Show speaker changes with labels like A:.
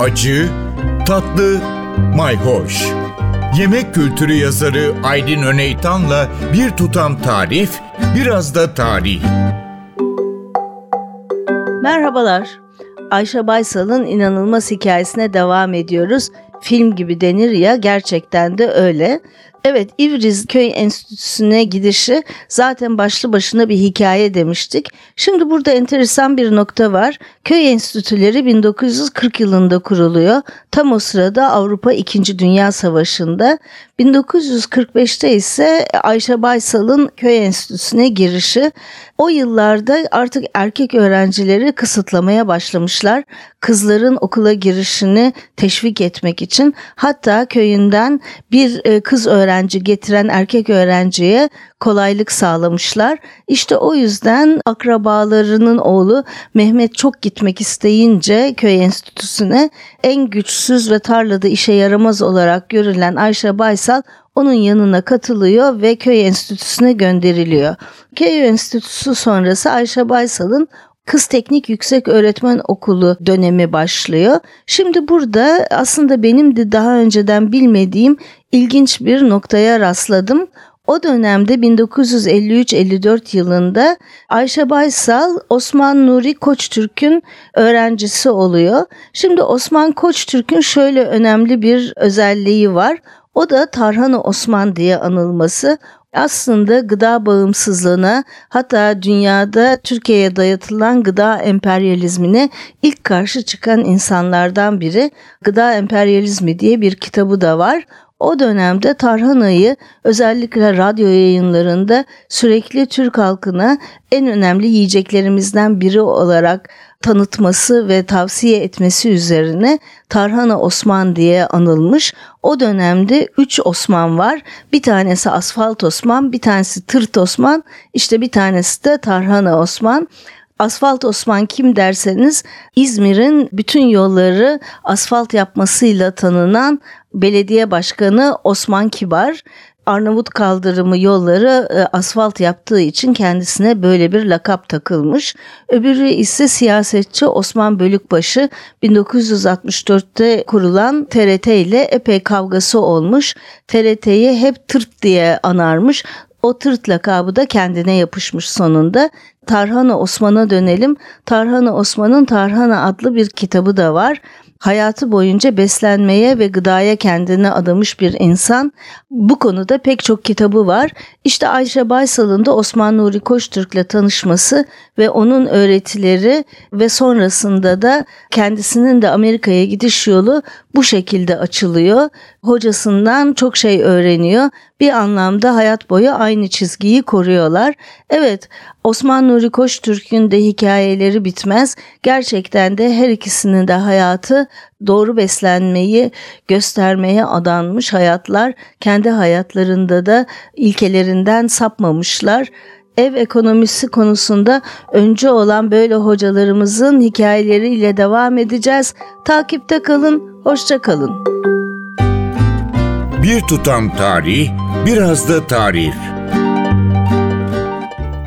A: acı, tatlı, mayhoş. Yemek kültürü yazarı Aydın Öneytan'la bir tutam tarif, biraz da tarih.
B: Merhabalar. Ayşe Baysal'ın inanılmaz hikayesine devam ediyoruz. Film gibi denir ya gerçekten de öyle. Evet İvriz Köy Enstitüsü'ne gidişi zaten başlı başına bir hikaye demiştik. Şimdi burada enteresan bir nokta var. Köy enstitüleri 1940 yılında kuruluyor. Tam o sırada Avrupa 2. Dünya Savaşı'nda. 1945'te ise Ayşe Baysal'ın köy enstitüsüne girişi. O yıllarda artık erkek öğrencileri kısıtlamaya başlamışlar. Kızların okula girişini teşvik etmek için. Hatta köyünden bir e, kız öğrenci getiren erkek öğrenciye kolaylık sağlamışlar. İşte o yüzden akrabalarının oğlu Mehmet çok gitmek isteyince köy enstitüsüne en güçsüz ve tarlada işe yaramaz olarak görülen Ayşe Baysal onun yanına katılıyor ve köy enstitüsüne gönderiliyor. Köy enstitüsü sonrası Ayşe Baysal'ın Kız Teknik Yüksek Öğretmen Okulu dönemi başlıyor. Şimdi burada aslında benim de daha önceden bilmediğim ilginç bir noktaya rastladım. O dönemde 1953-54 yılında Ayşe Baysal Osman Nuri Koçtürk'ün öğrencisi oluyor. Şimdi Osman Koçtürk'ün şöyle önemli bir özelliği var. O da Tarhanı Osman diye anılması aslında gıda bağımsızlığına hatta dünyada Türkiye'ye dayatılan gıda emperyalizmine ilk karşı çıkan insanlardan biri. Gıda Emperyalizmi diye bir kitabı da var. O dönemde tarhanayı özellikle radyo yayınlarında sürekli Türk halkına en önemli yiyeceklerimizden biri olarak tanıtması ve tavsiye etmesi üzerine Tarhana Osman diye anılmış. O dönemde 3 Osman var. Bir tanesi Asfalt Osman, bir tanesi Tırt Osman, işte bir tanesi de Tarhana Osman. Asfalt Osman kim derseniz İzmir'in bütün yolları asfalt yapmasıyla tanınan belediye başkanı Osman Kibar. Arnavut kaldırımı yolları e, asfalt yaptığı için kendisine böyle bir lakap takılmış. Öbürü ise siyasetçi Osman Bölükbaşı 1964'te kurulan TRT ile epey kavgası olmuş. TRT'yi hep tırt diye anarmış. O tırt lakabı da kendine yapışmış sonunda. Tarhana Osman'a dönelim. Tarhana Osman'ın Tarhana adlı bir kitabı da var hayatı boyunca beslenmeye ve gıdaya kendini adamış bir insan. Bu konuda pek çok kitabı var. İşte Ayşe Baysal'ın da Osman Nuri Koçtürk'le tanışması ve onun öğretileri ve sonrasında da kendisinin de Amerika'ya gidiş yolu bu şekilde açılıyor. Hocasından çok şey öğreniyor. Bir anlamda hayat boyu aynı çizgiyi koruyorlar. Evet, Osman Nuri Koçtürk'ün de hikayeleri bitmez. Gerçekten de her ikisinin de hayatı doğru beslenmeyi göstermeye adanmış hayatlar. Kendi hayatlarında da ilkelerinden sapmamışlar ev ekonomisi konusunda önce olan böyle hocalarımızın hikayeleriyle devam edeceğiz. Takipte kalın, hoşça kalın.
A: Bir tutam tarih, biraz da tarih.